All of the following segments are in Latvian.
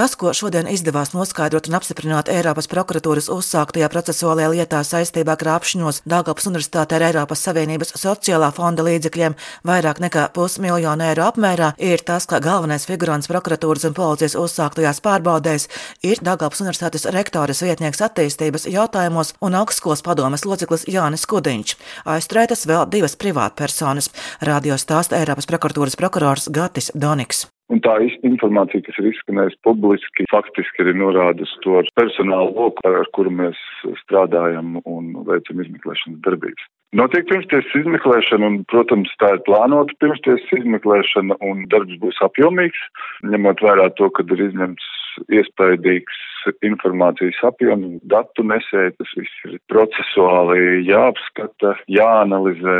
Tas, ko šodien izdevās noskaidrot un apstiprināt Eiropas prokuratūras uzsāktajā procesuālajā lietā saistībā krāpšanos Dāngāpas Universitātē ar Eiropas Savienības sociālā fonda līdzekļiem vairāk nekā pusmiljonu eiro apmērā, ir tas, ka galvenais figurants prokuratūras un policijas uzsāktajās pārbaudēs ir Dāngāpas Universitātes rektoras vietnieks attīstības jautājumos un augstskolas padomes loceklis Jānis Kudiņš. Aizturētas vēl divas privātpersonas. Radio stāsta Eiropas prokuratūras prokurors Gatis Doniks. Un tā informācija, kas ir izskanējusi publiski, faktiski arī norāda uz to personālu loku, ar kuru mēs strādājam un veicam izmeklēšanas darbības. Notiek pirmstiesas izmeklēšana, un, protams, tā ir plānota pirmstiesas izmeklēšana, un darbs būs apjomīgs, ņemot vērā to, ka ir izņemts iespaidīgs informācijas apjoms, datu nesēja, tas viss ir procesuāli jāapskata, jāanalizē.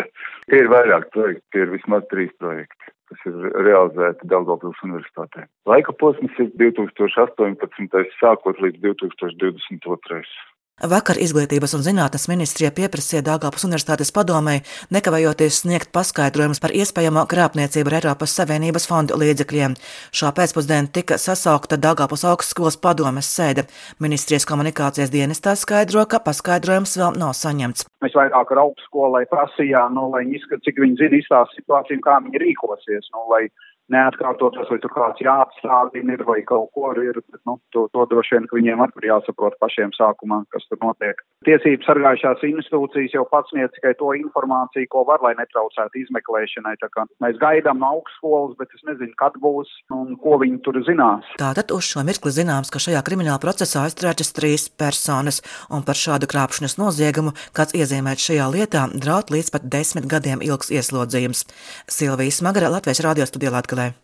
Tie ir vairāk projekti, tie ir vismaz trīs projekti kas ir realizēti Daugavpils universitātē. Laika posms ir 2018. sākot līdz 2022. Vakar Izglītības un zinātnes ministrija pieprasīja Dāngāpas Universitātes padomei nekavējoties sniegt paskaidrojumus par iespējamo krāpniecību ar Eiropas Savienības fondu līdzekļiem. Šā pēcpusdienā tika sasaukta Dāngāpas augstskolas padomes sēde. Ministrijas komunikācijas dienestā skaidro, ka paskaidrojums vēl nav saņemts. Mēs vairāk ar augstskolai prasījām, nu, lai viņi izskata, cik viņi zina izstāst situāciju, kā viņi rīkosies. Nu, lai neatkārtotos, vai tur kāds jāapstādina ir, vai kaut ko ir, bet, nu, to, to droši vien, ka viņiem arī jāsaprot pašiem sākumā, kas tur notiek. Tiesības sargājušās institūcijas jau pats sniedz tikai to informāciju, ko var, lai netraucētu izmeklēšanai. Tā kā mēs gaidām no augstskolas, bet es nezinu, kad būs un ko viņi tur zinās. Tātad uz šo mirkli zināms, ka šajā krimināla procesā aizturētas trīs personas, un par šādu krāpšanas noziegumu, kāds iezīmēts šajā lietā, draud līdz pat desmit gadiem ilgs ieslodzījums. Silvijas Smagara Latvijas radio studijā Latvijā. day.